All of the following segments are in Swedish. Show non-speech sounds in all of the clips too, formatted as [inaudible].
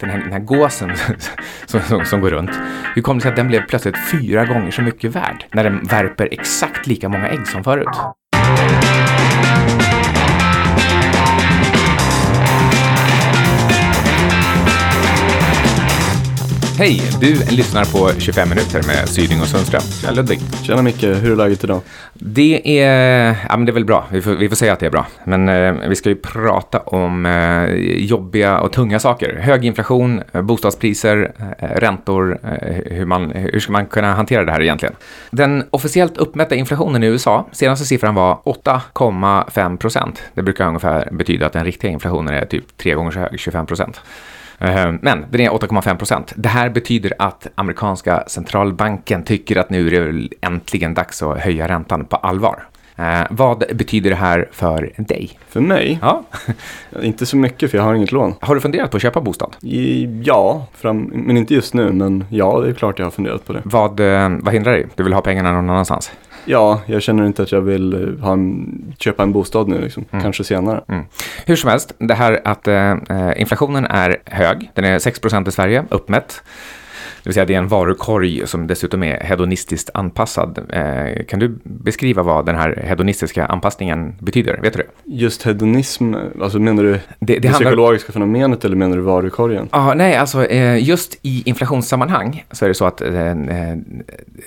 den här, den här gåsen [laughs] som, som, som går runt, hur kom det sig att den blev plötsligt fyra gånger så mycket värd när den värper exakt lika många ägg som förut? Hej! Du lyssnar på 25 minuter med Syding och Sundström. Tjena Ludvig. Tjena Micke, hur är läget idag? Det är, ja, men det är väl bra. Vi får, vi får säga att det är bra. Men eh, vi ska ju prata om eh, jobbiga och tunga saker. Hög inflation, eh, bostadspriser, eh, räntor. Eh, hur, man, hur ska man kunna hantera det här egentligen? Den officiellt uppmätta inflationen i USA, senaste siffran var 8,5 procent. Det brukar ungefär betyda att den riktiga inflationen är typ tre gånger så hög, 25 procent. Eh, men den är 8,5 procent. Det här betyder att amerikanska centralbanken tycker att nu är det äntligen dags att höja räntan på allvar. Eh, vad betyder det här för dig? För mig? Ja. [laughs] inte så mycket för jag har inget lån. Har du funderat på att köpa bostad? I, ja, fram, men inte just nu. Men ja, det är klart jag har funderat på det. Vad, eh, vad hindrar dig? Du vill ha pengarna någon annanstans? Ja, jag känner inte att jag vill eh, ha en, köpa en bostad nu, liksom. mm. kanske senare. Mm. Hur som helst, det här att eh, inflationen är hög, den är 6% i Sverige, uppmätt. Det vill säga det är en varukorg som dessutom är hedonistiskt anpassad. Eh, kan du beskriva vad den här hedonistiska anpassningen betyder? Vet du det? Just hedonism, alltså menar du det, det, det handlar... psykologiska fenomenet eller menar du varukorgen? Ah, nej, alltså eh, just i inflationssammanhang så är det så att eh,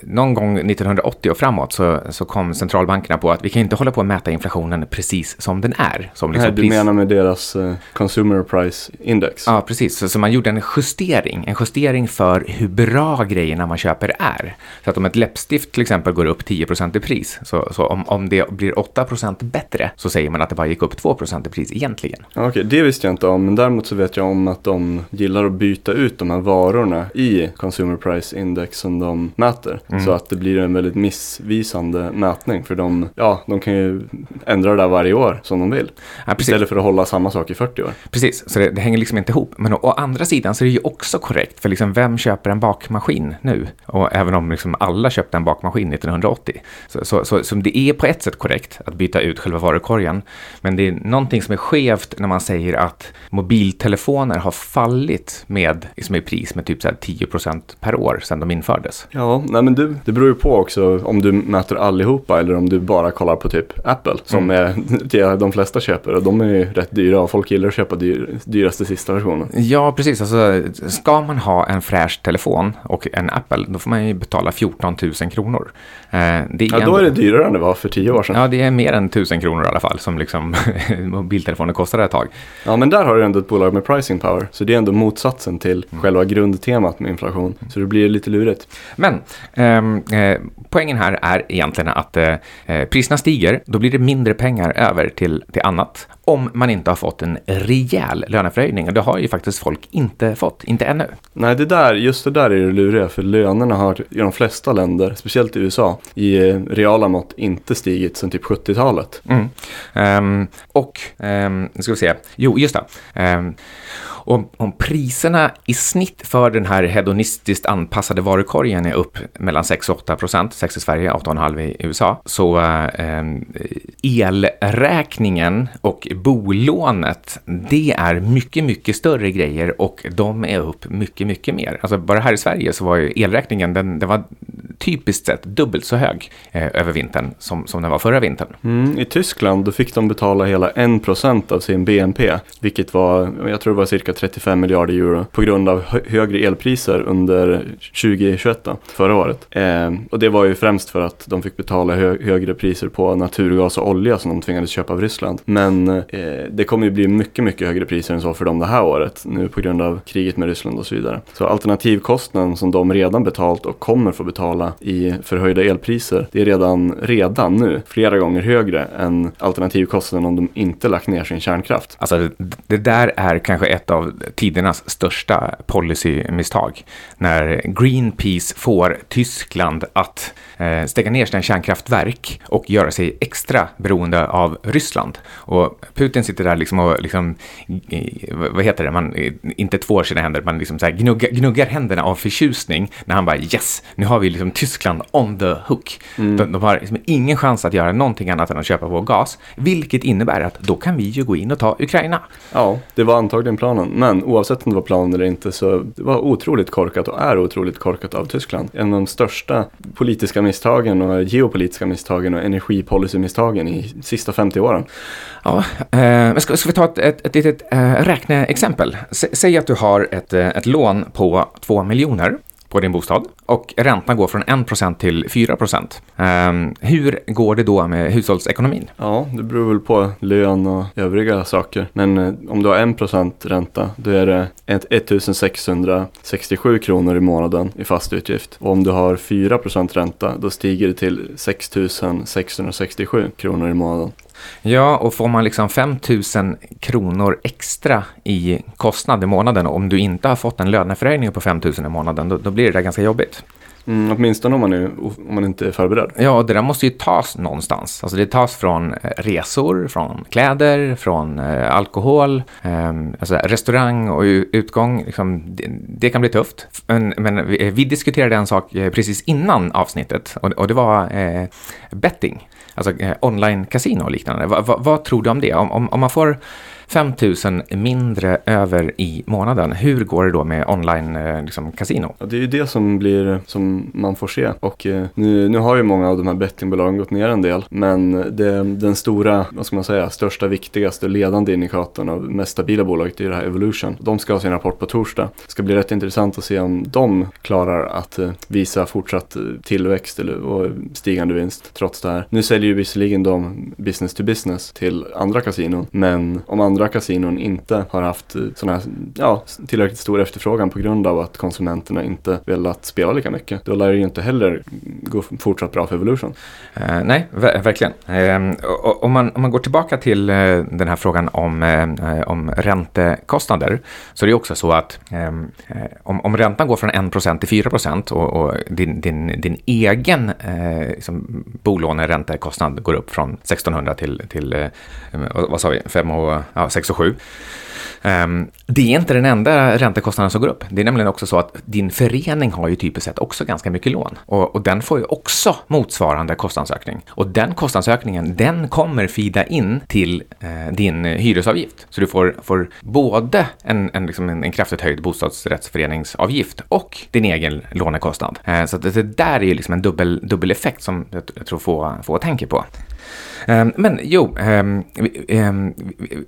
någon gång 1980 och framåt så, så kom centralbankerna på att vi kan inte hålla på att mäta inflationen precis som den är. Som liksom nej, du pris... menar med deras Consumer Price Index? Ja, ah, precis. Så, så man gjorde en justering, en justering för hur bra grejerna man köper är. Så att om ett läppstift till exempel går upp 10% i pris, så, så om, om det blir 8% bättre, så säger man att det bara gick upp 2% i pris egentligen. Okej, okay, det visste jag inte om, men däremot så vet jag om att de gillar att byta ut de här varorna i Consumer Price Index som de mäter. Mm. Så att det blir en väldigt missvisande mätning, för de, ja, de kan ju ändra det där varje år som de vill. Ja, istället för att hålla samma sak i 40 år. Precis, så det, det hänger liksom inte ihop. Men å, å andra sidan så är det ju också korrekt, för liksom vem köper en bakmaskin nu. Och även om liksom alla köpte en bakmaskin 1980. Så, så, så, så, det är på ett sätt korrekt att byta ut själva varukorgen. Men det är någonting som är skevt när man säger att mobiltelefoner har fallit med, liksom i pris med typ så 10% per år sedan de infördes. Ja, nej men du, det beror ju på också om du mäter allihopa eller om du bara kollar på typ Apple som mm. är de flesta köper och de är ju rätt dyra och folk gillar att köpa dyr, dyraste sista versionen. Ja, precis. Alltså, ska man ha en fräsch telefon telefon och en Apple, då får man ju betala 14 000 kronor. Eh, det är ja, ändå... då är det dyrare än det var för tio år sedan. Ja, det är mer än 1000 kronor i alla fall som liksom [laughs] mobiltelefoner kostade ett tag. Ja, men där har du ändå ett bolag med pricing power. Så det är ändå motsatsen till mm. själva grundtemat med inflation. Så det blir lite lurigt. Men ehm, eh, poängen här är egentligen att eh, eh, priserna stiger, då blir det mindre pengar över till, till annat om man inte har fått en rejäl löneförhöjning. Och det har ju faktiskt folk inte fått, inte ännu. Nej, det där, just det där är det luriga, för lönerna har i de flesta länder, speciellt i USA, i eh, reala mått inte stigit sedan typ 70-talet. Mm. Um, och, um, nu ska vi se, jo, just det. Um, om, om priserna i snitt för den här hedonistiskt anpassade varukorgen är upp mellan 6 och 8 procent, 6 i Sverige, 8,5 i USA, så eh, elräkningen och bolånet, det är mycket, mycket större grejer och de är upp mycket, mycket mer. Alltså bara här i Sverige så var ju elräkningen, den, den var typiskt sett dubbelt så hög eh, över vintern som, som den var förra vintern. Mm, I Tyskland då fick de betala hela 1 procent av sin BNP, vilket var, jag tror det var cirka cirka 35 miljarder euro på grund av högre elpriser under 2021, förra året. Eh, och det var ju främst för att de fick betala hö högre priser på naturgas och olja som de tvingades köpa av Ryssland. Men eh, det kommer ju bli mycket, mycket högre priser än så för dem det här året, nu på grund av kriget med Ryssland och så vidare. Så alternativkostnaden som de redan betalt och kommer få betala i förhöjda elpriser, det är redan, redan nu flera gånger högre än alternativkostnaden om de inte lagt ner sin kärnkraft. Alltså det där är kanske ett av av tidernas största policymisstag. När Greenpeace får Tyskland att eh, stänga ner sina kärnkraftverk och göra sig extra beroende av Ryssland. Och Putin sitter där liksom och, liksom, vad heter det, man inte tvår sina händer, man liksom så här gnuggar, gnuggar händerna av förtjusning när han bara yes, nu har vi liksom Tyskland on the hook. Mm. De, de, har liksom ingen chans att göra någonting annat än att köpa vår gas, vilket innebär att då kan vi ju gå in och ta Ukraina. Ja, det var antagligen planen, men oavsett om det var plan eller inte så det var otroligt korkat och är otroligt korkat av Tyskland. En av de största politiska misstagen och geopolitiska misstagen och energipolicymisstagen i sista 50 åren. Ja, eh, ska, ska vi ta ett, ett, ett litet eh, räkneexempel? S säg att du har ett, eh, ett lån på 2 miljoner på din bostad och räntan går från 1% till 4%. Um, ehm, hur går det då med hushållsekonomin? Ja, det beror väl på lön och övriga saker. Men eh, om du har 1% ränta, då är det 1667 kronor i månaden i fast utgift. Och om du har 4% ränta, då stiger det till 6667 kronor i månaden. Ja, och får man liksom 5 000 kronor extra i kostnad i månaden om du inte har fått en löneförhöjning på 5 000 i månaden, då, då blir det där ganska jobbigt. Mm, åtminstone om man, är, om man inte är förberedd. Ja, det där måste ju tas någonstans. Alltså det tas från eh, resor, från kläder, från eh, alkohol, eh, alltså restaurang och utgång. Liksom, det, det, kan bli tufft. Men, men vi, eh, vi, diskuterade en sak eh, precis innan avsnittet och, och det var eh, betting. Alltså eh, online-casino och liknande. Va, va, vad tror du om det? Om, om, om man får 5 000 mindre över i månaden. Hur går det då med online eh, liksom, casino? Ja, det är ju det som blir som man får se och eh, nu, nu har ju många av de här bettingbolagen gått ner en del men det, den stora, vad ska man säga, största, viktigaste, ledande indikatorn av mest stabila bolaget är det här Evolution. De ska ha sin rapport på torsdag. Det ska bli rätt intressant att se om de klarar att eh, visa fortsatt eh, tillväxt och stigande vinst trots det här. Nu säljer ju visserligen de business to business till andra kasinon men om andra andra kasinon inte har haft eh, sån här, ja, tillräckligt stor efterfrågan på grund av att konsumenterna inte velat spela lika mycket. Då lär det ju inte heller gå fortsatt bra för Evolution. Uh, nej, ver verkligen. Uh, om, man, om man går tillbaka till uh, den här frågan om, om räntekostnader så är det också så att um, om, räntan går från 1% till 4% och, och din, din, din egen liksom, bolåneräntekostnad går upp från 1600 till, till vad sa vi, 5 och, ja, 6 och 7. Ehm, det är inte den enda räntekostnaden som går upp. Det är nämligen också så att din förening har ju typiskt sett också ganska mycket lån och, och den får ju också motsvarande kostnadsökning. Och den kostnadsökningen, den kommer fida in till eh, din hyresavgift. Så du får, får både en, en, liksom en, en kraftigt höjd bostadsrättsföreningsavgift och din egen lånekostnad. Eh, så det, det, där är ju liksom en dubbel, dubbel effekt som jag, jag tror få, få tänker på. Eh, men jo, ehm, vi, ehm,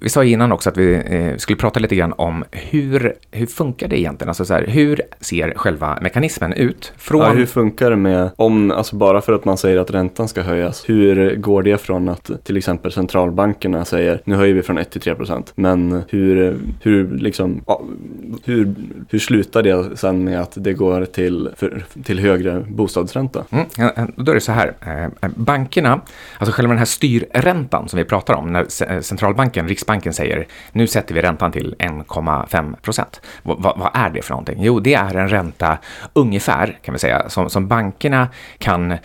vi sa innan också att vi eh, skulle prata lite grann om hur, hur funkar det egentligen? Alltså så här, hur ser själva mekanismen ut? Från... Ja, hur funkar det med, om, alltså bara för att man säger att räntan ska höjas, hur går det från att till exempel centralbankerna säger nu höjer vi från 1 till 3 procent, men hur, hur, liksom, hur, hur slutar det sen med att det går till, för, till högre bostadsränta? Mm, då är det så här, eh, bankerna, alltså själva den här styrräntan som vi pratar om, när centralbanken, Riksbanken säger nu sätter vi räntan räntan till 1,5 procent. Vad, är det för någonting? Jo, det är en ränta ungefär, kan vi säga, som, som bankerna kan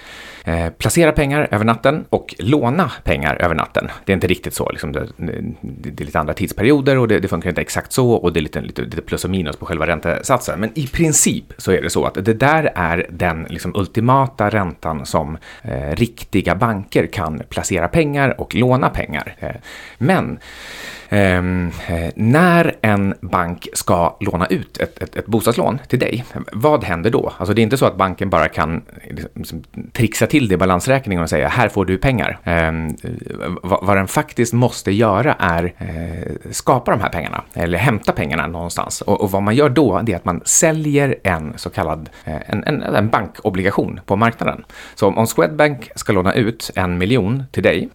Eh, placera pengar över natten och låna pengar över natten. Det är inte riktigt så, liksom det, det, är lite andra tidsperioder och det, det, funkar inte exakt så och det är lite, lite, lite plus och minus på själva räntesatsen. Men i princip så är det så att det där är den liksom ultimata räntan som eh, riktiga banker kan placera pengar och låna pengar. Eh, men eh, när en bank ska låna ut ett, ett, ett, bostadslån till dig, vad händer då? Alltså det är inte så att banken bara kan liksom, trixa till det i balansräkningen och säga här får du pengar. Eh, vad, vad, den faktiskt måste göra är eh, skapa de här pengarna eller hämta pengarna någonstans. Och, och, vad man gör då det är att man säljer en så kallad eh, en, en, en bankobligation på marknaden. Så om Swedbank ska låna ut en miljon till dig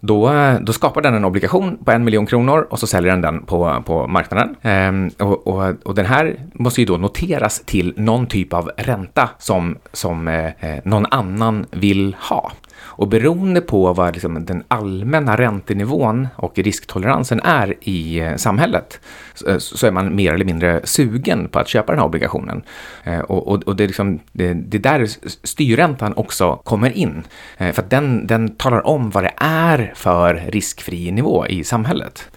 då, eh, då skapar den en obligation på en miljon kronor och så säljer den den på, på marknaden. Ehm, och, och, och, den här måste ju då noteras till någon typ av ränta som, som eh, eh någon annan vill ha. Och beroende på vad liksom den allmänna räntenivån och risktoleransen är i eh, samhället eh, så är man mer eller mindre sugen på att köpa den här obligationen. Eh, och, och, och det, är liksom, det, det är där styrräntan också kommer in. För att den, den talar om vad det är för riskfri nivå i samhället.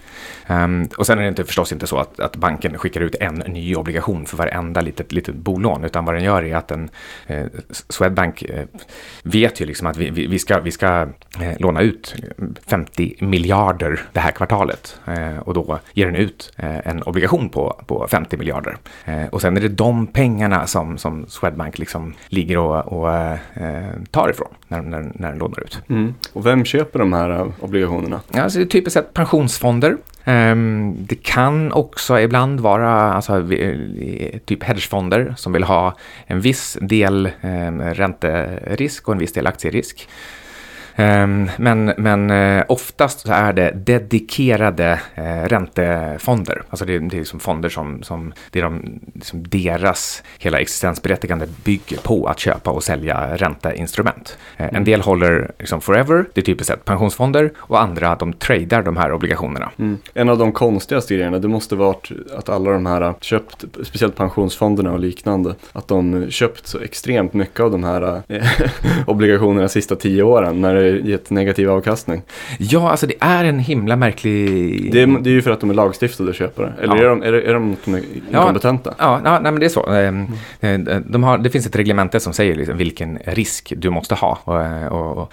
Um, och sen är det inte, förstås inte så att, att banken skickar ut en ny obligation för varenda litet, litet bolån, utan vad den gör är att den, eh, Swedbank eh, vet ju liksom att vi, vi, vi ska, vi ska eh, låna ut 50 miljarder det här kvartalet eh, och då ger den ut eh, en obligation på, på 50 miljarder. Eh, och sen är det de pengarna som, som Swedbank liksom ligger och, och tar ifrån när, när, när den lånar ut. Mm. Och vem köper de här obligationerna? Alltså, typiskt sett pensionsfonder Ehm, det kan också ibland vara alltså, typ hedgefonder som vill ha en viss del ehm, ränterisk och en viss del aktierisk. Ehm, men, men eh, oftast så är det dedikerade eh, räntefonder. Alltså det, det är liksom fonder som, som, det är de, liksom deras hela existensberättigande bygger på att köpa och sälja ränteinstrument. Eh, en mm. del håller liksom forever, det är typiskt sett pensionsfonder och andra de tradar de här obligationerna. Mm. En av de konstigaste grejerna, det måste varit att alla de här köpt, speciellt pensionsfonderna och liknande, att de köpt så extremt mycket av de här [laughs] obligationerna de sista tio åren när gett negativ avkastning. Ja, alltså det är en himla märklig... Det är, det är ju för att de är lagstiftade köpare. Eller ja. är, de, är, är de inkompetenta? Ja, ja nej, men det är så. Ehm, mm. Eh, de har, det finns ett reglemente som säger liksom vilken risk du måste ha. Och, och, och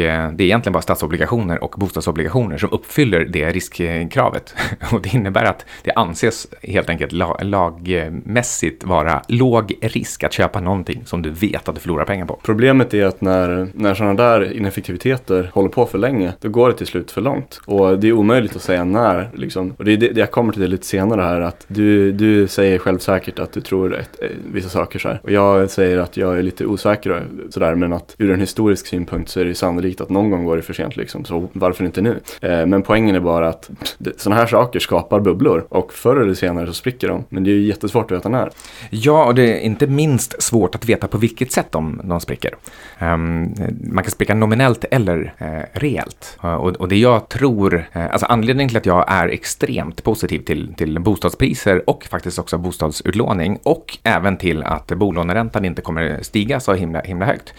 eh, det är egentligen bara statsobligationer och bostadsobligationer som uppfyller det riskkravet. [laughs] Och det innebär att det anses helt enkelt lagmässigt vara låg risk att köpa någonting som du vet att du förlorar pengar på. Problemet är att när, när sådana där ineffektiviteter håller på för länge, då går det till slut för långt. Och det är omöjligt att säga när. Liksom. Och det är det jag kommer till det lite senare här, att du, du säger självsäkert att du tror ett, eh, vissa saker så här. Och jag säger att jag är lite osäker sådär, men att ur en historisk synpunkt så är det sannolikt att någon gång går det för sent liksom. Så varför inte nu? Eh, men poängen är bara att sådana här saker skapar bubblor och förr eller senare så spricker de. Men det är ju jättesvårt att veta när. Ja, och det är inte minst svårt att veta på vilket sätt de, de spricker. Um, man kan spricka nominellt eller uh, reellt. Uh, och, och, det jag tror, uh, alltså anledningen till att jag är extremt positiv till, till bostadspriser och faktiskt också bostadsutlåning och även till att bolåneräntan inte kommer stiga så himla, himla högt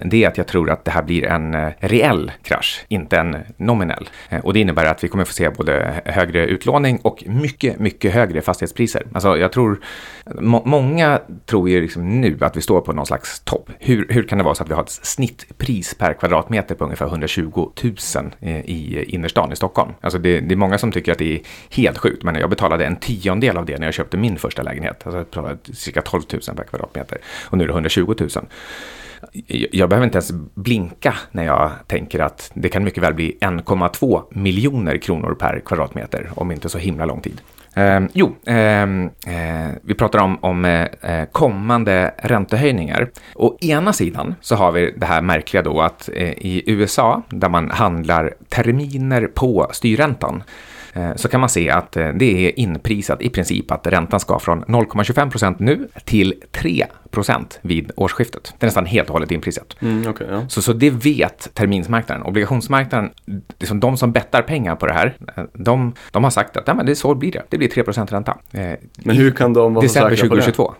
det är att jag tror att det här blir en eh, reell krasch, inte en nominell. Eh, och det innebär att vi kommer få se både högre utlåning och mycket, mycket högre fastighetspriser. Alltså jag tror, må många tror ju liksom nu att vi står på någon slags topp. Hur, hur kan det vara så att vi har ett snittpris per kvadratmeter på ungefär 120 000 eh, i innerstan i Stockholm? Alltså det, det är många som tycker att det är helt sjukt, men jag betalade en tiondel av det när jag köpte min första lägenhet. Alltså jag betalade cirka 12 000 per kvadratmeter och nu är det 120 000 jag behöver inte ens blinka när jag tänker att det kan mycket väl bli 1,2 miljoner kronor per kvadratmeter om inte så himla lång tid. Eh, jo, eh, eh, vi pratar om, om eh, eh, kommande räntehöjningar. Å ena sidan så har vi det här märkliga då att eh, i USA, där man handlar terminer på styrräntan, Eh, så kan man se att eh, det är inprisat i princip att räntan ska från 0,25 procent nu till 3 procent vid årsskiftet. Det är nästan helt och hållet inprisat. Mm, okay, ja. så, så det vet terminsmarknaden. Obligationsmarknaden, liksom de som bettar pengar på det här, eh, de, de har sagt att ja, men det är så blir det. Det blir 3 procent ränta. Men hur kan de vara så säkra på det? December 2022.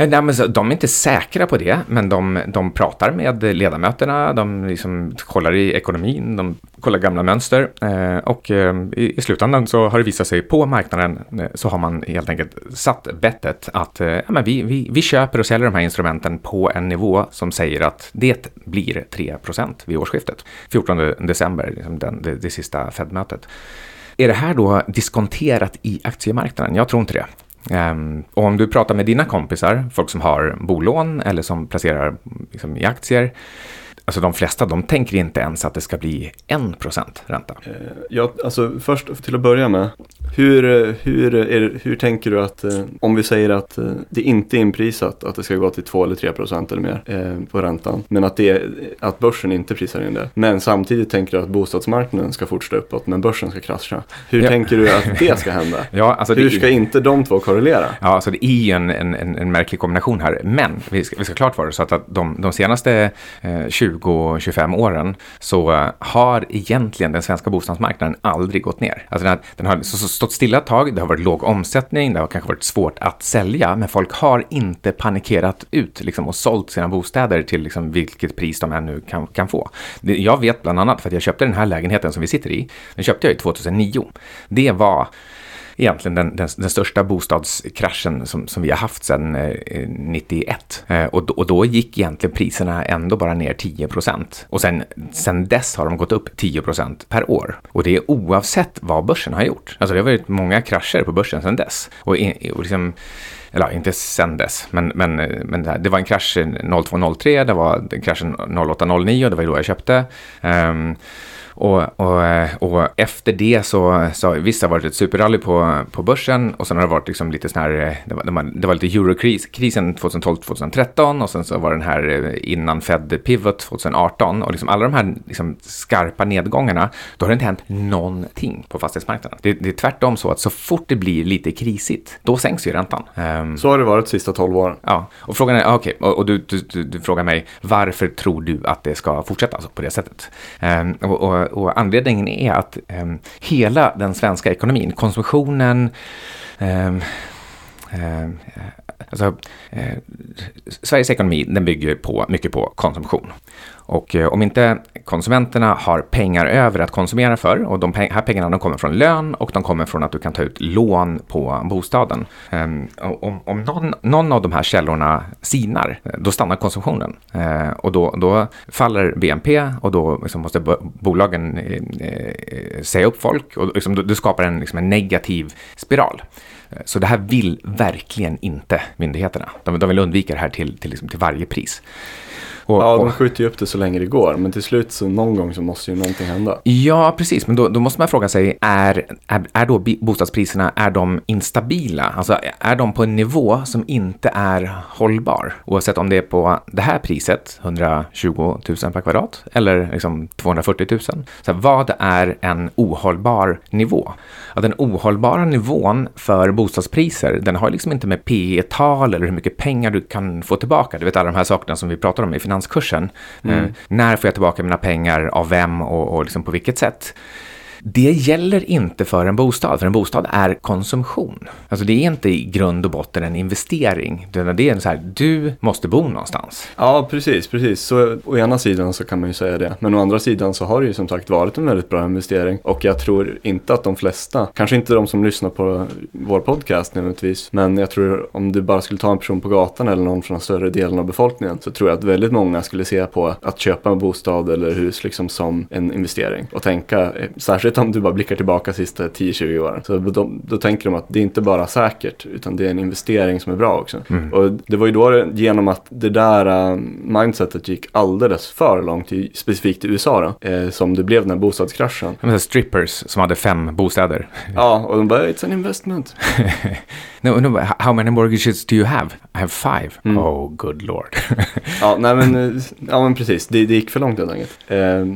Eh, nej, men så, de är inte säkra på det, men de, de pratar med ledamöterna, de liksom kollar i ekonomin, de kollar gamla mönster eh, och eh, i, i, slutändan så har det visat sig på marknaden eh, så har man helt enkelt satt bettet att eh, ja, men vi, vi, vi köper och säljer de här instrumenten på en nivå som säger att det blir 3% vid årsskiftet. 14 december, liksom den, det, det sista Fed-mötet. Är det här då diskonterat i aktiemarknaden? Jag tror inte det. Um, och om du pratar med dina kompisar, folk som har bolån eller som placerar liksom, i aktier, Alltså de flesta, de tänker inte ens att det ska bli 1% ränta. Eh, ja, alltså först till att börja med. Hur, hur, är, hur tänker du att, eh, om vi säger att eh, det inte är inprisat att det ska gå till 2 eller 3 procent eller mer eh, på räntan. Men att, det, att börsen inte prisar in det. Men samtidigt tänker du att bostadsmarknaden ska fortsätta uppåt men börsen ska krascha. Hur ja. tänker du att det ska hända? [laughs] ja, alltså hur ska inte de två korrelera? Ja, alltså det är ju en, en, en, märklig kombination här. Men vi ska, vi ska klart för oss att, att de, de senaste eh, 20-25 åren så uh, har egentligen den svenska bostadsmarknaden aldrig gått ner. Alltså den, den har så, så stått stilla ett tag, det har varit låg omsättning, det har kanske varit svårt att sälja, men folk har inte panikerat ut liksom, och sålt sina bostäder till liksom, vilket pris de ännu kan, kan få. Det, jag vet bland annat för att jag köpte den här lägenheten som vi sitter i, den köpte jag i 2009. Det var egentligen den, den, den, största bostadskraschen som, som vi har haft sedan eh, 91. Eh, och, och då gick egentligen priserna ändå bara ner 10 procent. Och sen, sen dess har de gått upp 10 procent per år. Och det är oavsett vad börsen har gjort. Alltså det har varit många krascher på börsen sedan dess. Och, och liksom, eller inte sen dess, men, men, eh, men det var en krasch 0203, det var kraschen 0809, det var ju då jag köpte. Um, och, och, och efter det så, så visst det har varit ett superrally på, på börsen och sen har det varit liksom lite sån här, det var, det var lite eurokrisen 2012-2013 och sen så var den här innan Fed Pivot 2018 och liksom alla de här liksom skarpa nedgångarna, då har det inte hänt någonting på fastighetsmarknaden. Det, det är tvärtom så att så fort det blir lite krisigt, då sänks ju räntan. Um, så har det varit de sista 12 åren. Ja, och frågan är, okej, okay, och, och du, du, du, du, frågar mig, varför tror du att det ska fortsätta alltså, på det sättet? Um, och, och och anledningen är att eh, hela den svenska ekonomin, konsumtionen, eh, alltså, eh, Sveriges ekonomi den bygger på, mycket på konsumtion. Och eh, om inte konsumenterna har pengar över att konsumera för och de här pengarna de kommer från lön och de kommer från att du kan ta ut lån på bostaden. Eh, om, om någon, någon, av de här källorna sinar, eh, då stannar konsumtionen eh, och då, då, faller BNP och då liksom måste bolagen eh, säga upp folk och liksom, du, du skapar en, liksom en negativ spiral. Eh, så det här vill verkligen inte myndigheterna. De, de vill undvika det här till, till, liksom, till varje pris. Och, ja, de skjuter ju upp det så länge det går. Men till slut så någon gång så måste ju någonting hända. Ja, precis. Men då, då måste man fråga sig, är, är, är då bostadspriserna, är de instabila? Alltså är de på en nivå som inte är hållbar? Oavsett om det är på det här priset, 120 000 per kvadrat, eller liksom 240 000. Så vad är en ohållbar nivå? Ja, den ohållbara nivån för bostadspriser, den har liksom inte med P tal eller hur mycket pengar du kan få tillbaka. Du vet alla de här sakerna som vi pratar om i finanskursen. Mm. Eh, när får jag tillbaka mina pengar, av vem och, och liksom på vilket sätt? Det gäller inte för en bostad, för en bostad är konsumtion. Alltså det är inte i grund och botten en investering. Det är så här, du måste bo någonstans. Ja, precis, precis. Så å ena sidan så kan man ju säga det. Men å andra sidan så har det ju som sagt varit en väldigt bra investering. Och jag tror inte att de flesta, kanske inte de som lyssnar på vår podcast nödvändigtvis, men jag tror om du bara skulle ta en person på gatan eller någon från den större delen av befolkningen så tror jag att väldigt många skulle se på att köpa en bostad eller hus liksom som en investering och tänka, eh, särskilt särskilt om du bara blickar tillbaka sista 10-20 åren. Så då, då, tänker de att det är inte bara säkert utan det är en investering som är bra också. Mm. Och det var ju då genom att det där uh, mindsetet gick alldeles för långt, i, specifikt i USA då, eh, som det blev den här bostadskraschen. Men strippers som hade fem bostäder. Ja, och de bara, it's an investment. [laughs] no, no, how many mortgages do you have? I have five. Mm. Oh, good lord. ja, [laughs] nej men, eh, ja, men precis, det, det gick för långt helt enkelt. Eh,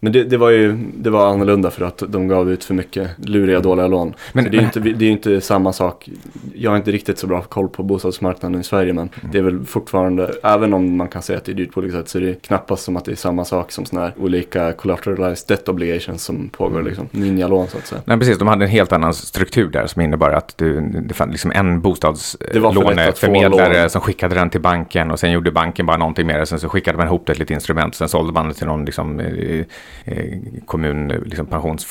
men det, det, var ju det var annorlunda för att de gav ut för mycket luriga, dåliga lån. Men, så det är ju inte, det är inte samma sak. Jag har inte riktigt så bra koll på bostadsmarknaden i Sverige men mm. det är väl fortfarande, även om man kan säga att det är dyrt på olika sätt så är det knappast som att det är samma sak som sådana här olika collateralized debt obligations som pågår mm. liksom, ninja-lån så att säga. Nej precis, de hade en helt annan struktur där som innebar att du, det fanns liksom en bostadslåneförmedlare som skickade den till banken och sen gjorde banken bara någonting med det. Sen så skickade man ihop det till ett instrument, sen sålde man det till någon liksom, eh, eh kommun, liksom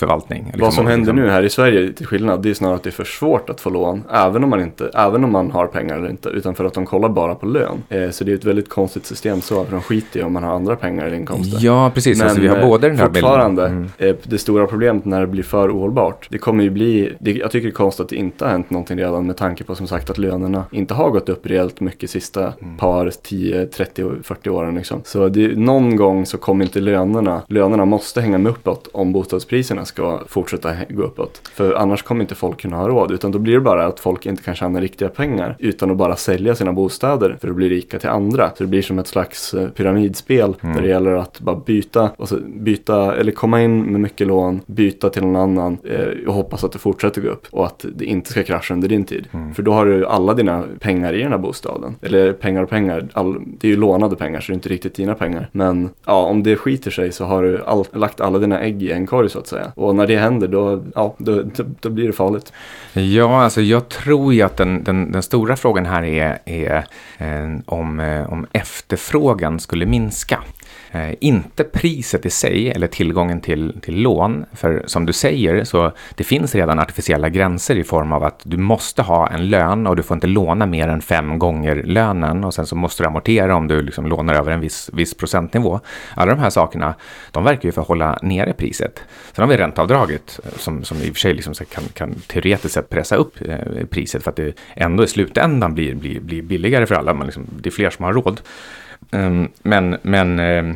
pensionsförvaltning. Liksom, Vad som händer nu här i Sverige till skillnad, det är snarare att det är för svårt att få lån, även om man, inte, även om man har pengar eller inte, utan för att de kollar bara på lön. Eh, så det är ett väldigt konstigt system så, för de skiter i om man har andra pengar eller inkomster. Ja, precis. Men alltså, vi har både den här fortfarande, mm. eh, det stora problemet när det blir för ohållbart, det kommer ju bli, det, jag tycker det är konstigt att det inte har hänt någonting redan med tanke på som sagt att lönerna inte har gått upp rejält mycket sista mm. par 10, 30, 40 åren liksom. Så det, någon gång så kommer inte lönerna, lönerna måste hänga med uppåt om bostadspriserna ska fortsätta gå uppåt. För annars kommer inte folk kunna ha råd. Utan då blir det bara att folk inte kan tjäna riktiga pengar. Utan att bara sälja sina bostäder för att bli rika till andra. Så det blir som ett slags eh, pyramidspel. Mm. Där det gäller att bara byta, och så byta eller komma in med mycket lån, byta till någon annan eh, och hoppas att det fortsätter gå upp. Och att det inte ska krascha under din tid. Mm. För då har du alla dina pengar i den här bostaden. Eller pengar och pengar. All, det är ju lånade pengar så det är inte riktigt dina pengar. Men ja, om det skiter sig så har du all, lagt alla dina ägg i en korg så att säga. Och när det händer då, ja, då, då blir det farligt. Ja, alltså jag tror ju att den, den, den stora frågan här är, är eh, om, eh, om efterfrågan skulle minska. Eh, inte priset i sig eller tillgången till, till lån, för som du säger så det finns redan artificiella gränser i form av att du måste ha en lön och du får inte låna mer än fem gånger lönen och sen så måste du amortera om du liksom lånar över en viss, viss procentnivå. Alla de här sakerna, de verkar ju för att hålla nere priset. Sen har vi ränteavdraget eh, som, som i och för sig liksom kan, kan teoretiskt sett pressa upp eh, priset för att det ändå i slutändan blir, blir, blir billigare för alla. men liksom, det är fler som har råd. Ehm, men men ehm,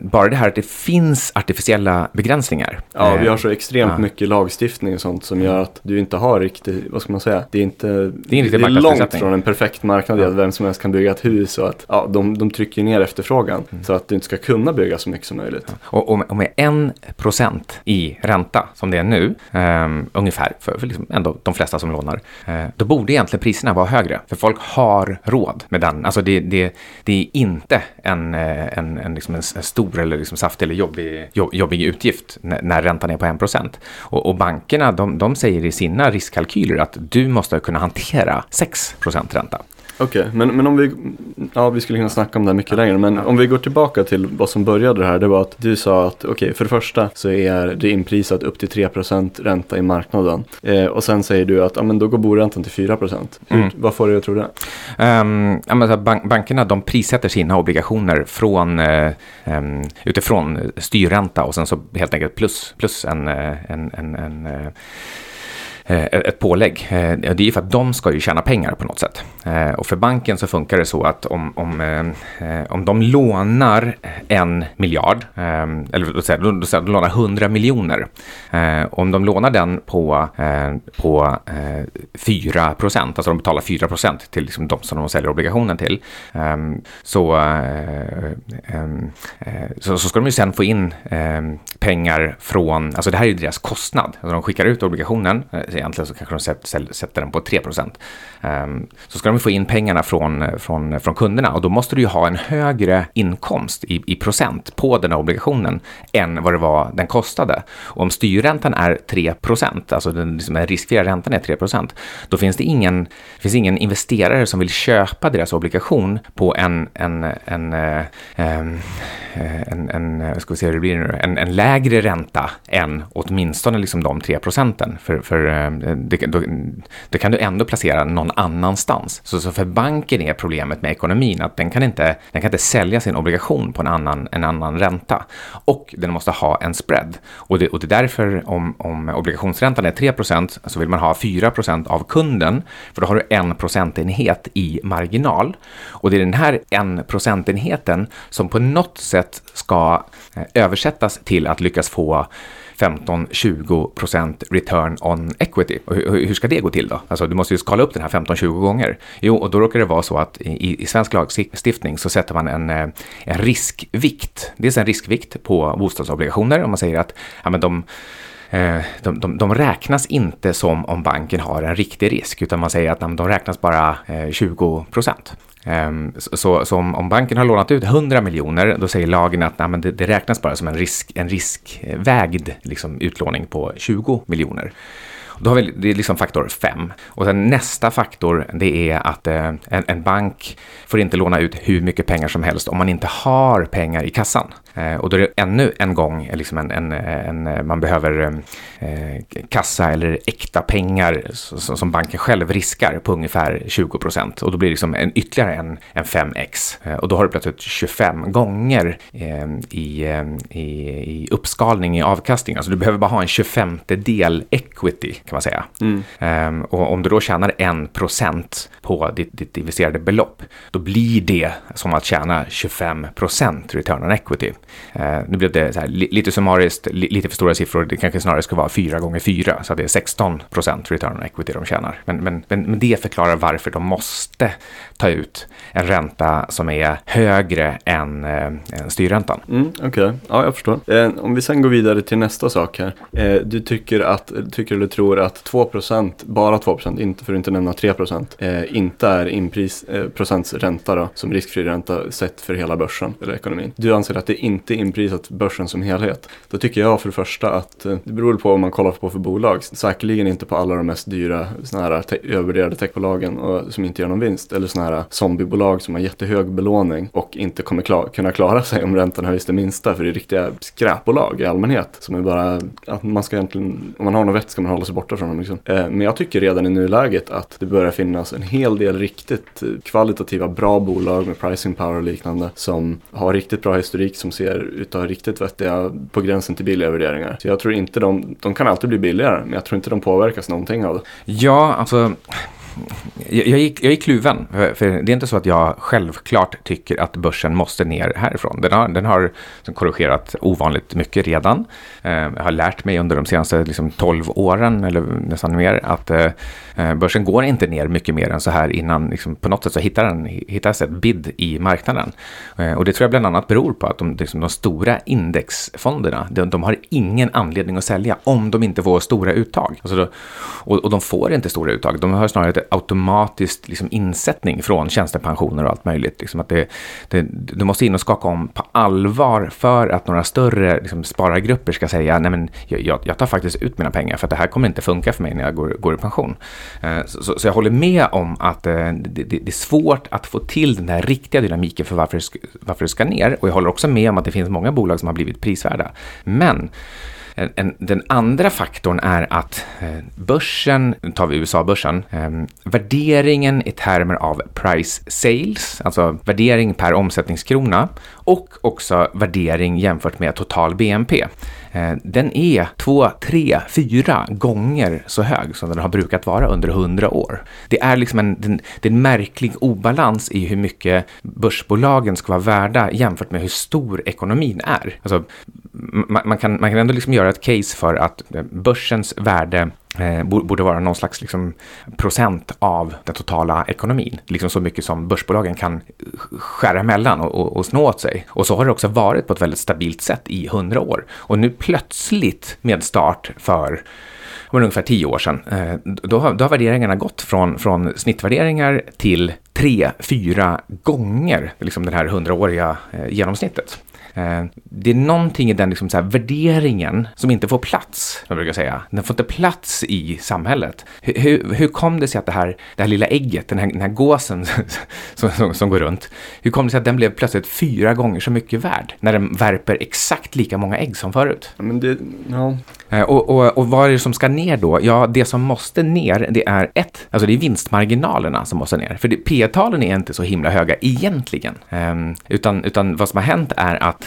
bara det här att det finns artificiella begränsningar. Ja, vi har så extremt ja. mycket lagstiftning och sånt som gör att du inte har riktigt, vad ska man säga, det är inte, det är, det är långt från en perfekt marknad ja. att vem som helst kan bygga ett hus och att ja, de, de trycker ner efterfrågan mm. så att du inte ska kunna bygga så mycket som möjligt. Ja. Och, och, med, och med en procent i ränta som det är nu, um, ungefär för, för liksom ändå de flesta som lånar, uh, då borde egentligen priserna vara högre. För folk har råd med den. Alltså det, det, det är inte en, eh, en, en, liksom en stor eller liksom saftig eller jobbig, jobbig utgift när, när räntan är på 1%. Och, och bankerna de, de säger i sina riskkalkyler att du måste kunna hantera 6% ränta. Okej, okay, men, men om vi, ja vi skulle kunna snacka om det här mycket längre, men om vi går tillbaka till vad som började det här, det var att du sa att okej, okay, för det första så är det inprisat upp till 3% ränta i marknaden. Eh, och sen säger du att ja, men då går boräntan till 4%. Mm. Vad får du att tro det? Um, ja, men bank, bankerna de prissätter sina obligationer från, uh, um, utifrån styrränta och sen så helt enkelt plus, plus en, eh, en, en, en uh, ett pålägg. Det är ju för att de ska ju tjäna pengar på något sätt. Eh, och för banken så funkar det så att om, om, eh, eh, om de lånar en miljard, eller då säger de, de lånar 100 miljoner. Om de lånar den på, på 4 procent, alltså de betalar 4 procent till liksom de som de säljer obligationen till, så, så, så ska de ju sen få in pengar från, alltså det här är ju deras kostnad. Alltså de skickar ut obligationen egentligen så kanske de sätter den på 3 procent, Så ska de få in pengarna från, från, från kunderna och då måste du ju ha en högre inkomst i, i procent på den här obligationen än vad det var den kostade. Och om styrräntan är 3 alltså den liksom riskfria räntan är 3 procent, då finns det ingen, finns ingen investerare som vill köpa deras obligation på en, en, en, eh, eh, en, en, en, en ska vi se hur det blir nu, en, en lägre ränta än åtminstone liksom de 3 procenten. För, för eh, det, då, det kan du ändå placera någon annanstans. Så, så för banken är problemet med ekonomin att den kan, inte, den kan inte sälja sin obligation på en annan, en annan ränta. Och den måste ha en spread. Och det, och det är därför om, om obligationsräntan är 3% så vill man ha 4% av kunden, för då har du en procentenhet i marginal. Och det är den här en procentenheten som på något sätt ska eh, översättas till att lyckas få 15-20% return on equity. Och hur, hur, ska det gå till då? Alltså du måste ju skala upp den här 15-20 gånger. Jo, och då råkar det vara så att i, i svensk lagstiftning så sätter man en, eh, en riskvikt. Dels en riskvikt på bostadsobligationer om man säger att ja, men de Eh, de, de, de, räknas inte som om banken har en riktig risk, utan man säger att de räknas bara eh, 20 procent. Ehm, så, så om, om, banken har lånat ut 100 miljoner, då säger lagen att nej, men det, det, räknas bara som en, risk, en riskvägd liksom, utlåning på 20 miljoner. Då har vi, det är liksom faktor 5. Och sen nästa faktor, det är att eh, en, en, bank får inte låna ut hur mycket pengar som helst om man inte har pengar i kassan. Eh, och då är det ännu en gång liksom en, en, en man behöver eh, kassa eller äkta pengar som banken själv riskar på ungefär 20 procent. Och då blir det liksom en, ytterligare en, en 5x. Eh, och då har du plötsligt 25 gånger eh, i, eh, i, i uppskalning i avkastning. Alltså du behöver bara ha en 25 del equity kan man säga. Mm. Um, och om du då tjänar 1 procent på ditt, ditt investerade belopp, då blir det som att tjäna 25 procent return on equity. Eh, nu blev det här, li, lite summariskt, li, lite för stora siffror. Det kanske snarare ska vara 4 gånger 4, så det är 16 procent return on equity de tjänar. Men, men, men, men det förklarar varför de måste ta ut en ränta som är högre än, eh, än styrräntan. Mm, Okej, okay. ja jag förstår. Eh, om vi sen går vidare till nästa sak här. Eh, du tycker, att, tycker eller tror att 2 procent, bara 2 procent, inte för att inte nämna 3 procent, eh, inte är inpris, eh, procents ränta då, som riskfri ränta sett för hela börsen eller ekonomin. Du anser att det inte inte inprisat börsen som helhet. Då tycker jag för det första att eh, det beror på vad man kollar på för bolag. Säkerligen inte på alla de mest dyra såna här te- övervärderade techbolagen och, som inte gör någon vinst. Eller sådana här zombiebolag som har jättehög belåning och inte kommer kla kunna klara sig om räntan höjs det minsta. För det är riktiga skräpbolag i allmänhet. Som är bara, att man ska egentligen, om man har något vett ska man hålla sig borta från dem. Liksom. Eh, men jag tycker redan i nuläget att det börjar finnas en hel del riktigt kvalitativa bra bolag med pricing power och liknande som har riktigt bra historik som ser ut att ha riktigt vettiga på gränsen till billiga värderingar. Så jag tror inte de, de kan alltid bli billigare men jag tror inte de påverkas någonting av det. Ja, alltså jag, jag, gick, jag gick kluven, för, för det är inte så att jag självklart tycker att börsen måste ner härifrån. Den har, den har liksom korrigerat ovanligt mycket redan. Eh, jag har lärt mig under de senaste liksom, 12 åren, eller nästan mer, att eh, eh, börsen går inte ner mycket mer än så här innan liksom, på något sätt så hittar den hittas ett bid i marknaden. Eh, och det tror jag bland annat beror på att de, liksom, de stora indexfonderna, de, de, har ingen anledning att sälja om de inte får stora uttag. Alltså då, och, och de får inte stora uttag, de har snarare ett automatiskt liksom, insättning från tjänstepensioner och allt möjligt. Liksom att det, det, du måste in och skaka om på allvar för att några större liksom, sparargrupper ska säga nej men jag, jag, tar faktiskt ut mina pengar för att det här kommer inte funka för mig när jag går, går i pension. Eh, så, så, så, jag håller med om att eh, det, det, är svårt att få till den här riktiga dynamiken för varför, varför det ska ner och jag håller också med om att det finns många bolag som har blivit prisvärda. Men en, en, den andra faktorn är att eh, börsen, nu tar vi USA-börsen, eh, värderingen i termer av price sales, alltså värdering per omsättningskrona och också värdering jämfört med total BNP. Eh, den är två, tre, fyra gånger så hög som den har brukat vara under hundra år. Det är liksom en, det är en märklig obalans i hur mycket börsbolagen ska vara värda jämfört med hur stor ekonomin är. Alltså, man, man, kan, man kan ändå liksom göra ett case för att eh, börsens värde Eh, borde vara någon slags liksom, procent av den totala ekonomin. Liksom så mycket som börsbolagen kan skära emellan och, och, och snå åt sig. Och så har det också varit på ett väldigt stabilt sätt i hundra år. Och nu plötsligt med start för men ungefär tio år sedan, eh, då har, då har värderingarna gått från, från snittvärderingar till tre, fyra gånger liksom det här hundraåriga eh, genomsnittet. Eh, det är någonting i den liksom så värderingen som inte får plats, jag brukar säga. Den får inte plats i samhället. Hur, hur, hur kom det sig att det här, det här lilla ägget, den här, den här gåsen [laughs] som, som, som, går runt, hur kom det sig att den blev plötsligt fyra gånger så mycket värd när den värper exakt lika många ägg som förut? Ja, men det, ja. Eh, och, och, och vad är det som ska ner då? Ja, det som måste ner, det är ett, alltså det är vinstmarginalerna som måste ner. För P-talen är inte så himla höga egentligen. Um, utan, utan vad som har hänt är att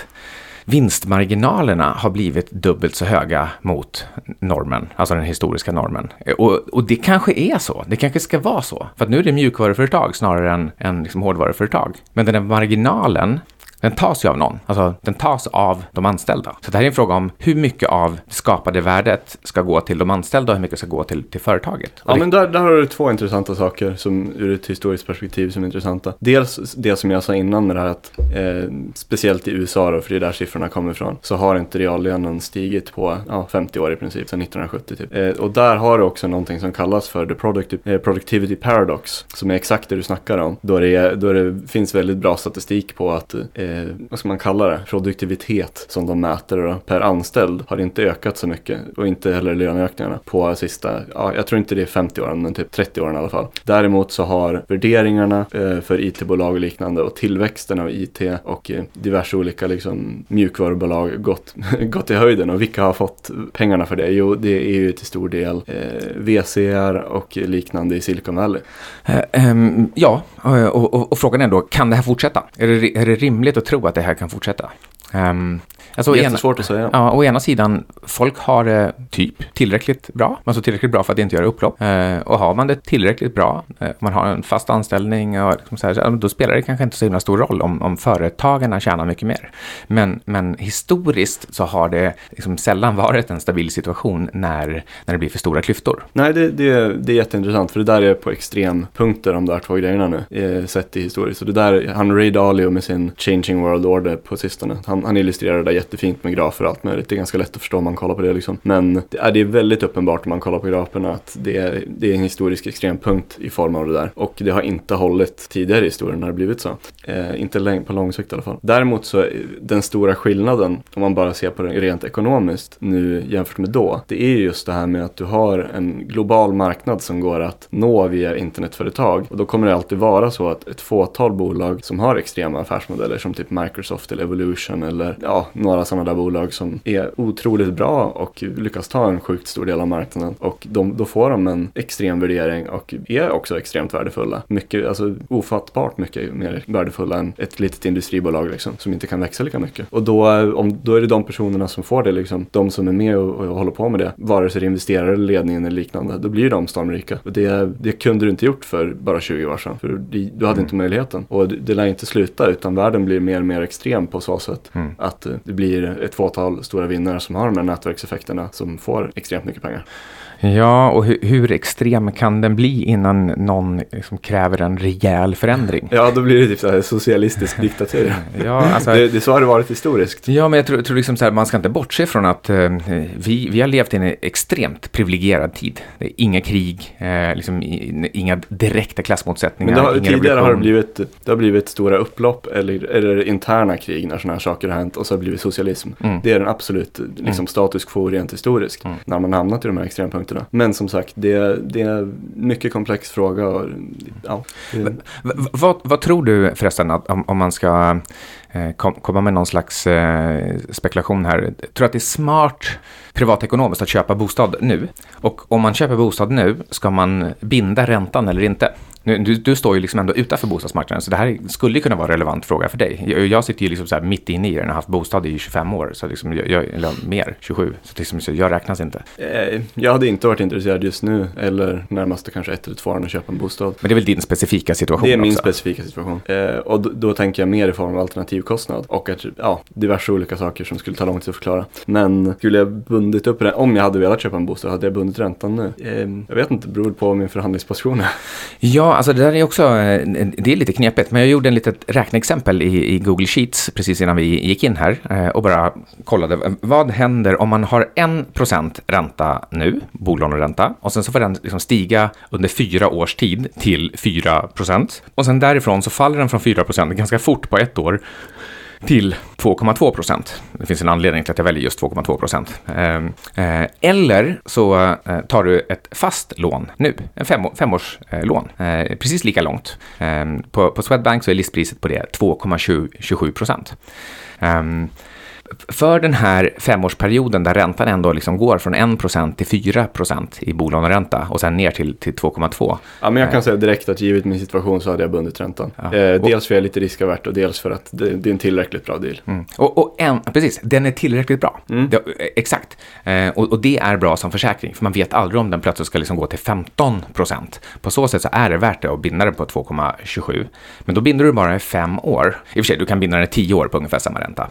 vinstmarginalerna har blivit dubbelt så höga mot normen, alltså den historiska normen. Och, och det kanske är så, det kanske ska vara så. För att nu är det mjukvaruföretag snarare än, än liksom hårdvaruföretag. Men den här marginalen den tas ju av någon, alltså den tas av de anställda. Så det här är en fråga om hur mycket av det skapade värdet ska gå till de anställda och hur mycket ska gå till, till företaget. Ja, men där, där har du två intressanta saker som ur ett historiskt perspektiv som är intressanta. Dels det som jag sa innan med det här att eh, speciellt i USA då, för det är där siffrorna kommer ifrån, så har inte reallönen stigit på ja, 50 år i princip, sedan 1970 typ. Eh, och där har du också någonting som kallas för the productive, eh, productivity paradox, som är exakt det du snackar om. Då det, då det finns väldigt bra statistik på att eh, eh, vad ska man kalla det, produktivitet som de mäter då, per anställd har inte ökat så mycket och inte heller löneökningarna på sista, ja, jag tror inte det är 50 åren men typ 30 åren i alla fall. Däremot så har värderingarna eh, för it-bolag och liknande och tillväxten av it och eh, diverse olika liksom, mjukvarubolag gått, [laughs] gått i höjden och vilka har fått pengarna för det? Jo, det är ju till stor del eh, VCR och liknande i Silicon Valley. Eh, ehm, ja, eh, och, och, och, frågan är då, kan det här fortsätta? Är det, är det rimligt att tro att det här kan fortsätta? Um, Alltså, Jättesvårt ena, att säga. Ja, å ena sidan, folk har det typ tillräckligt bra, alltså tillräckligt bra för att inte göra upplopp. Eh, och har man det tillräckligt bra, eh, man har en fast anställning, och liksom så här, då spelar det kanske inte så himla stor roll om, om företagarna tjänar mycket mer. Men, men historiskt så har det liksom sällan [laughs] varit en stabil situation när, när det blir för stora klyftor. Nej, det, det, det är jätteintressant, för det där är på extrempunkter de där två grejerna nu, eh, sett i historiskt. Och det där, han Ray Dalio med sin Changing World Order på sistone, han han, han illustrerar det där jättefint med grafer och allt möjligt. Det är ganska lätt att förstå om man kollar på det liksom. Men det är, det är väldigt uppenbart om man kollar på graferna att det är, det är en historisk extrempunkt i form av det där. Och det har inte hållit tidigare i historien när det blivit så. Eh, inte på lång sikt i alla fall. Däremot så är den stora skillnaden om man bara ser på det rent ekonomiskt nu jämfört med då. Det är just det här med att du har en global marknad som går att nå via internetföretag. Och då kommer det alltid vara så att ett fåtal bolag som har extrema affärsmodeller som typ Microsoft eller Evolution eller ja, några sådana där bolag som är otroligt bra och lyckas ta en sjukt stor del av marknaden. Och de, då får de en extrem värdering och är också extremt värdefulla. Mycket, alltså ofattbart mycket mer värdefulla än ett litet industribolag liksom, som inte kan växa lika mycket. Och då, om, då är det de personerna som får det, liksom, de som är med och, och håller på med det, vare sig det är investerare ledningen eller liknande, då blir de stormrika. Och det, det kunde du inte gjort för bara 20 år sedan, för du, du hade mm. inte möjligheten. Och det, det lär inte sluta, utan världen blir mer och mer extrem på så sätt mm. att det blir ett fåtal stora vinnare som har de här nätverkseffekterna som får extremt mycket pengar. Ja, och hur, hur, extrem kan den bli innan någon liksom kräver en rejäl förändring? Ja, då blir det typ så här socialistisk [laughs] diktatur. ja, alltså, det, det, så har det varit historiskt. Ja, men jag tror, tror liksom så här, man ska inte bortse från att eh, vi, vi har levt i en extremt privilegierad tid. Det är inga krig, eh, liksom, inga direkta klassmotsättningar. Men har, tidigare har det blivit, det har blivit stora upplopp eller, eller interna krig när sådana här saker har hänt och så har det blivit socialism. Mm. Det är den absolut liksom, mm. status quo rent historiskt. Mm. När man hamnat i de här extrempunkterna punkterna. Men som sagt, det, det är en mycket komplex fråga. Och, ja, det... vad, vad, tror du förresten att, om, om man ska kom, komma med någon slags eh, spekulation här. Tror du att det är smart privatekonomiskt att köpa bostad nu? Och om man köper bostad nu, ska man binda räntan eller inte? Nu, du, du, står ju liksom ändå utanför bostadsmarknaden, så det här skulle kunna vara en relevant fråga för dig. Jag, jag sitter ju liksom så här mitt inne i den, har haft bostad i 25 år, så liksom jag, eller mer, 27, så, liksom, så jag räknas inte. Eh, jag hade inte varit intresserad just nu, eller närmaste kanske ett eller två år att köpa en bostad. Men det är väl din specifika situation Det är min också. specifika situation. Eh, och då, då, tänker jag mer i form av alternativkostnad och att, ja, diverse olika saker som skulle ta lång tid att förklara. Men skulle jag bundit upp det, om jag hade velat köpa en bostad, hade jag bundit räntan nu? Eh, jag vet inte, det beror på min förhandlingsposition är. [laughs] Ja, alltså det där är också, eh, det är lite knepigt, men jag gjorde en litet räkneexempel i, i Google Sheets precis innan vi gick in här eh, och bara kollade vad händer om man har 1% ränta nu, bolåneränta, och sen så får den liksom stiga under fyra års tid till 4% och sen därifrån så faller den från 4% ganska fort på ett år till 2,2 procent. Det finns en anledning till att jag väljer just 2,2 procent. Ehm, eh, eller så eh, tar du ett fast lån nu, en fem, femårslån, eh, precis lika långt. Ehm, på, på Swedbank så är listpriset på det 2,27 procent. Ehm, för den här femårsperioden där räntan ändå liksom går från 1% till 4% i bolåneränta och sen ner till, till 2,2. Ja, men jag kan säga direkt att givet min situation så hade jag bundit räntan. Ja. Eh, dels för att jag är lite riskavärt och dels för att det, det är en tillräckligt bra deal. Mm. Och, och en, precis, den är tillräckligt bra. Mm. Det, exakt. Eh, och, och, det är bra som försäkring, för man vet aldrig om den plötsligt ska liksom gå till 15%. På så sätt så är det värt det att binda den på 2,27. Men då binder du bara i fem år. I och för sig, du kan binda den i tio år på ungefär samma ränta.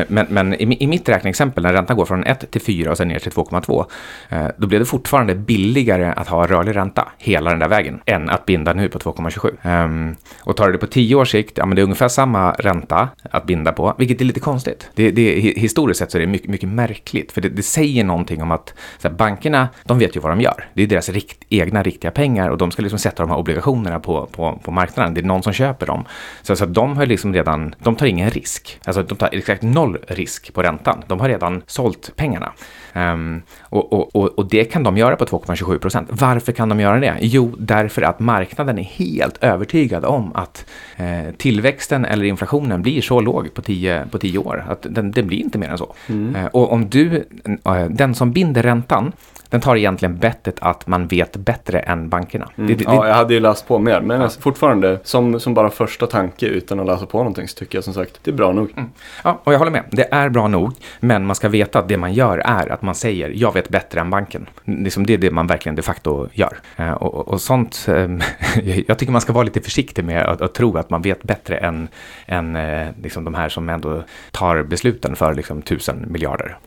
Eh, men, men, i, i, mitt räkneexempel, när räntan går från 1 till 4 och sen ner till 2,2, eh, då blir det fortfarande billigare att ha rörlig ränta hela den där vägen än att binda nu på 2,27. Ehm, och tar du det på 10 års sikt, ja men det är ungefär samma ränta att binda på, vilket är lite konstigt. Det, det, historiskt sett så är det mycket, mycket märkligt, för det, det säger någonting om att här, bankerna, de vet ju vad de gör. Det är deras rikt, egna riktiga pengar och de ska liksom sätta de här obligationerna på, på, på marknaden. Det är någon som köper dem. Så, så de har liksom redan, de tar ingen risk. Alltså de tar exakt noll risk på räntan. De har redan sålt pengarna. Um, och, och, och, och, det kan de göra på 2,27 procent. Varför kan de göra det? Jo, därför att marknaden är helt övertygad om att eh, tillväxten eller inflationen blir så låg på 10 på tio år att den, den blir inte mer än så. Mm. Eh, och om du, eh, den som binder räntan, den tar egentligen bettet att man vet bättre än bankerna. Mm. Det, det, ja, jag hade ju läst på mer, men ja. fortfarande som, som bara första tanke utan att läsa på någonting så tycker jag som sagt det är bra nog. Mm. Ja, och jag håller med. Det är bra nog, men man ska veta att det man gör är att man säger jag vet bättre än banken. Liksom det är det man verkligen de facto gör. Eh, och, och, sånt, ehm, [laughs] jag tycker man ska vara lite försiktig med att, att tro att man vet bättre än, än eh, liksom de här som ändå tar besluten för liksom tusen miljarder.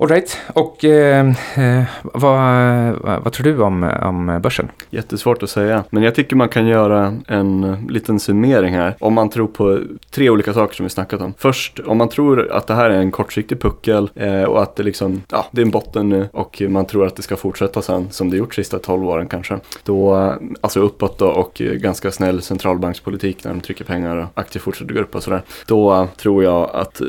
Alright, och eh, eh, vad, vad tror du om, om börsen? Jättesvårt att säga, men jag tycker man kan göra en eh, liten summering här. Om man tror på tre olika saker som vi snackat om. Först, om man tror att det här är en kortsiktig puckel eh, och att det liksom, ja, det är en botten nu och man tror att det ska fortsätta sen som det gjort sista 12 åren kanske. Då, eh, alltså uppåt då och ganska snäll centralbankspolitik när de trycker pengar och aktier fortsätter gå upp och sådär. Då eh, tror jag att,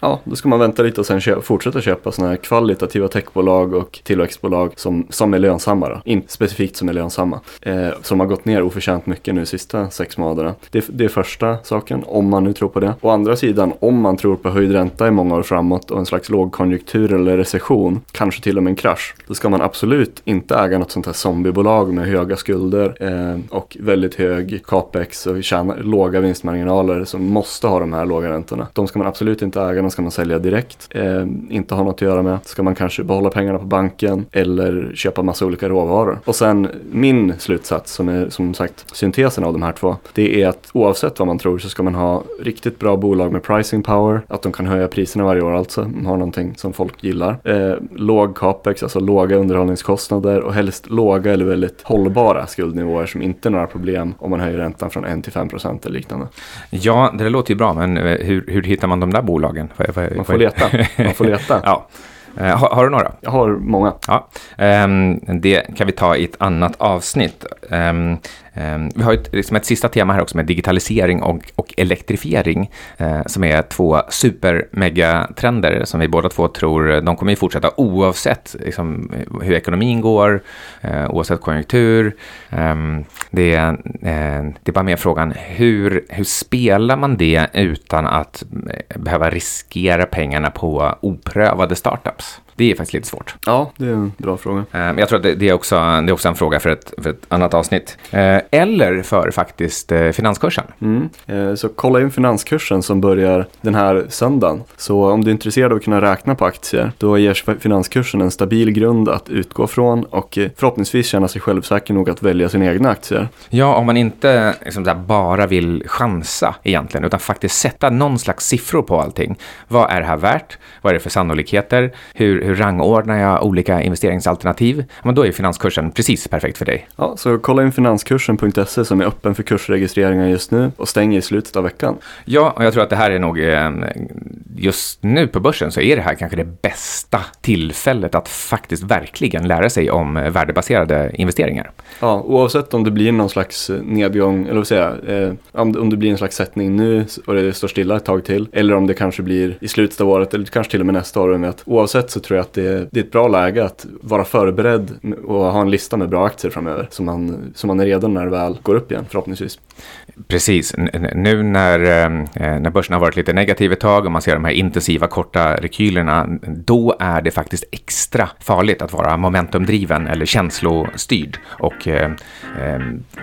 ja, då ska man vänta lite och sen köpa, fortsätta köpa sådana här kvalitativa techbolag och tillväxtbolag som, som är lönsamma. Då. in, specifikt som är lönsamma. Eh, som har gått ner oförtjänt mycket nu de sista sex månaderna. Det, det är första saken, om man nu tror på det. Å andra sidan, om man tror på höjd ränta i många år framåt och en slags lågkonjunktur eller recession, kanske till och med en krasch, då ska man absolut inte äga något sånt här zombiebolag med höga skulder eh, och väldigt hög capex och tjäna, låga vinstmarginaler som måste ha de här låga räntorna. De ska man absolut inte äga, de ska man sälja direkt. Eh, inte ha något att göra med. Ska man kanske behålla pengarna på banken eller köpa massa olika råvaror. Och sen min slutsats som är som sagt syntesen av de här två. Det är att oavsett vad man tror så ska man ha riktigt bra bolag med pricing power. Att de kan höja priserna varje år alltså. De har någonting som folk gillar. Eh, låg capex, alltså låga underhållningskostnader och helst låga eller väldigt hållbara skuldnivåer som inte är några problem om man höjer räntan från 1 till 5 procent eller liknande. Ja, det låter ju bra, men eh, hur, hur hittar man de där bolagen? Man får leta. Man får leta. [laughs] ja. Eh, har, har, du några? Jag har många. Ja, um, det kan vi ta i ett annat avsnitt. Um, um, vi har ett, liksom ett sista tema här också med digitalisering och, och elektrifiering uh, som är två super-megatrender som vi båda två tror de kommer att fortsätta oavsett liksom, hur ekonomin går, uh, oavsett konjunktur. det, uh, det är bara mer frågan hur, hur spelar man det utan att behöva riskera pengarna på oprövade startups? Det är faktiskt lite svårt. Ja, det är en bra fråga. Eh, men jag tror att det är också, det är också en fråga för ett, för ett annat avsnitt. Eh, eller för faktiskt eh, finanskursen. Mm. Så kolla in finanskursen som börjar den här söndagen. Så om du är intresserad av att kunna räkna på aktier, då ger finanskursen en stabil grund att utgå från och förhoppningsvis känna sig självsäker nog att välja sina egna aktier. Ja, om man inte liksom bara vill chansa egentligen, utan faktiskt sätta någon slags siffror på allting. Vad är det här värt? Vad är det för sannolikheter? Hur, hur rangordnar jag olika investeringsalternativ? Men då är finanskursen precis perfekt för dig. Ja, så kolla in finanskursen.se som är öppen för kursregistreringar just nu och stänger i slutet av veckan. Ja, och jag tror att det här är nog eh, just nu på börsen så är det här kanske det bästa tillfället att faktiskt verkligen lära sig om värdebaserade investeringar. Ja, oavsett om det blir någon slags nedgång, eller vad säga, eh, om det blir en slags sättning nu och det står stilla ett tag till, eller om det kanske blir i slutet av året eller kanske till och med nästa år. Med att oavsett så tror jag att det, det är ett bra läge att vara förberedd och ha en lista med bra aktier framöver. Så man, så man är redo när det väl går upp igen förhoppningsvis. Precis, nu när, eh, när börsen har varit lite negativ ett tag och man ser de här intensiva korta rekylerna, då är det faktiskt extra farligt att vara momentumdriven eller känslostyrd och eh, eh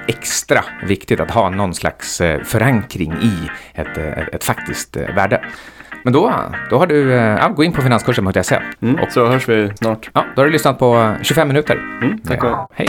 extra viktigt att ha någon slags eh, förankring i ett, ett, ett faktiskt värde. Men då, då har du, ja, gå in på finanskursen.se. Mm, och så hörs vi snart. Ja, då har du lyssnat på 25 minuter. Mm, tack och Hej.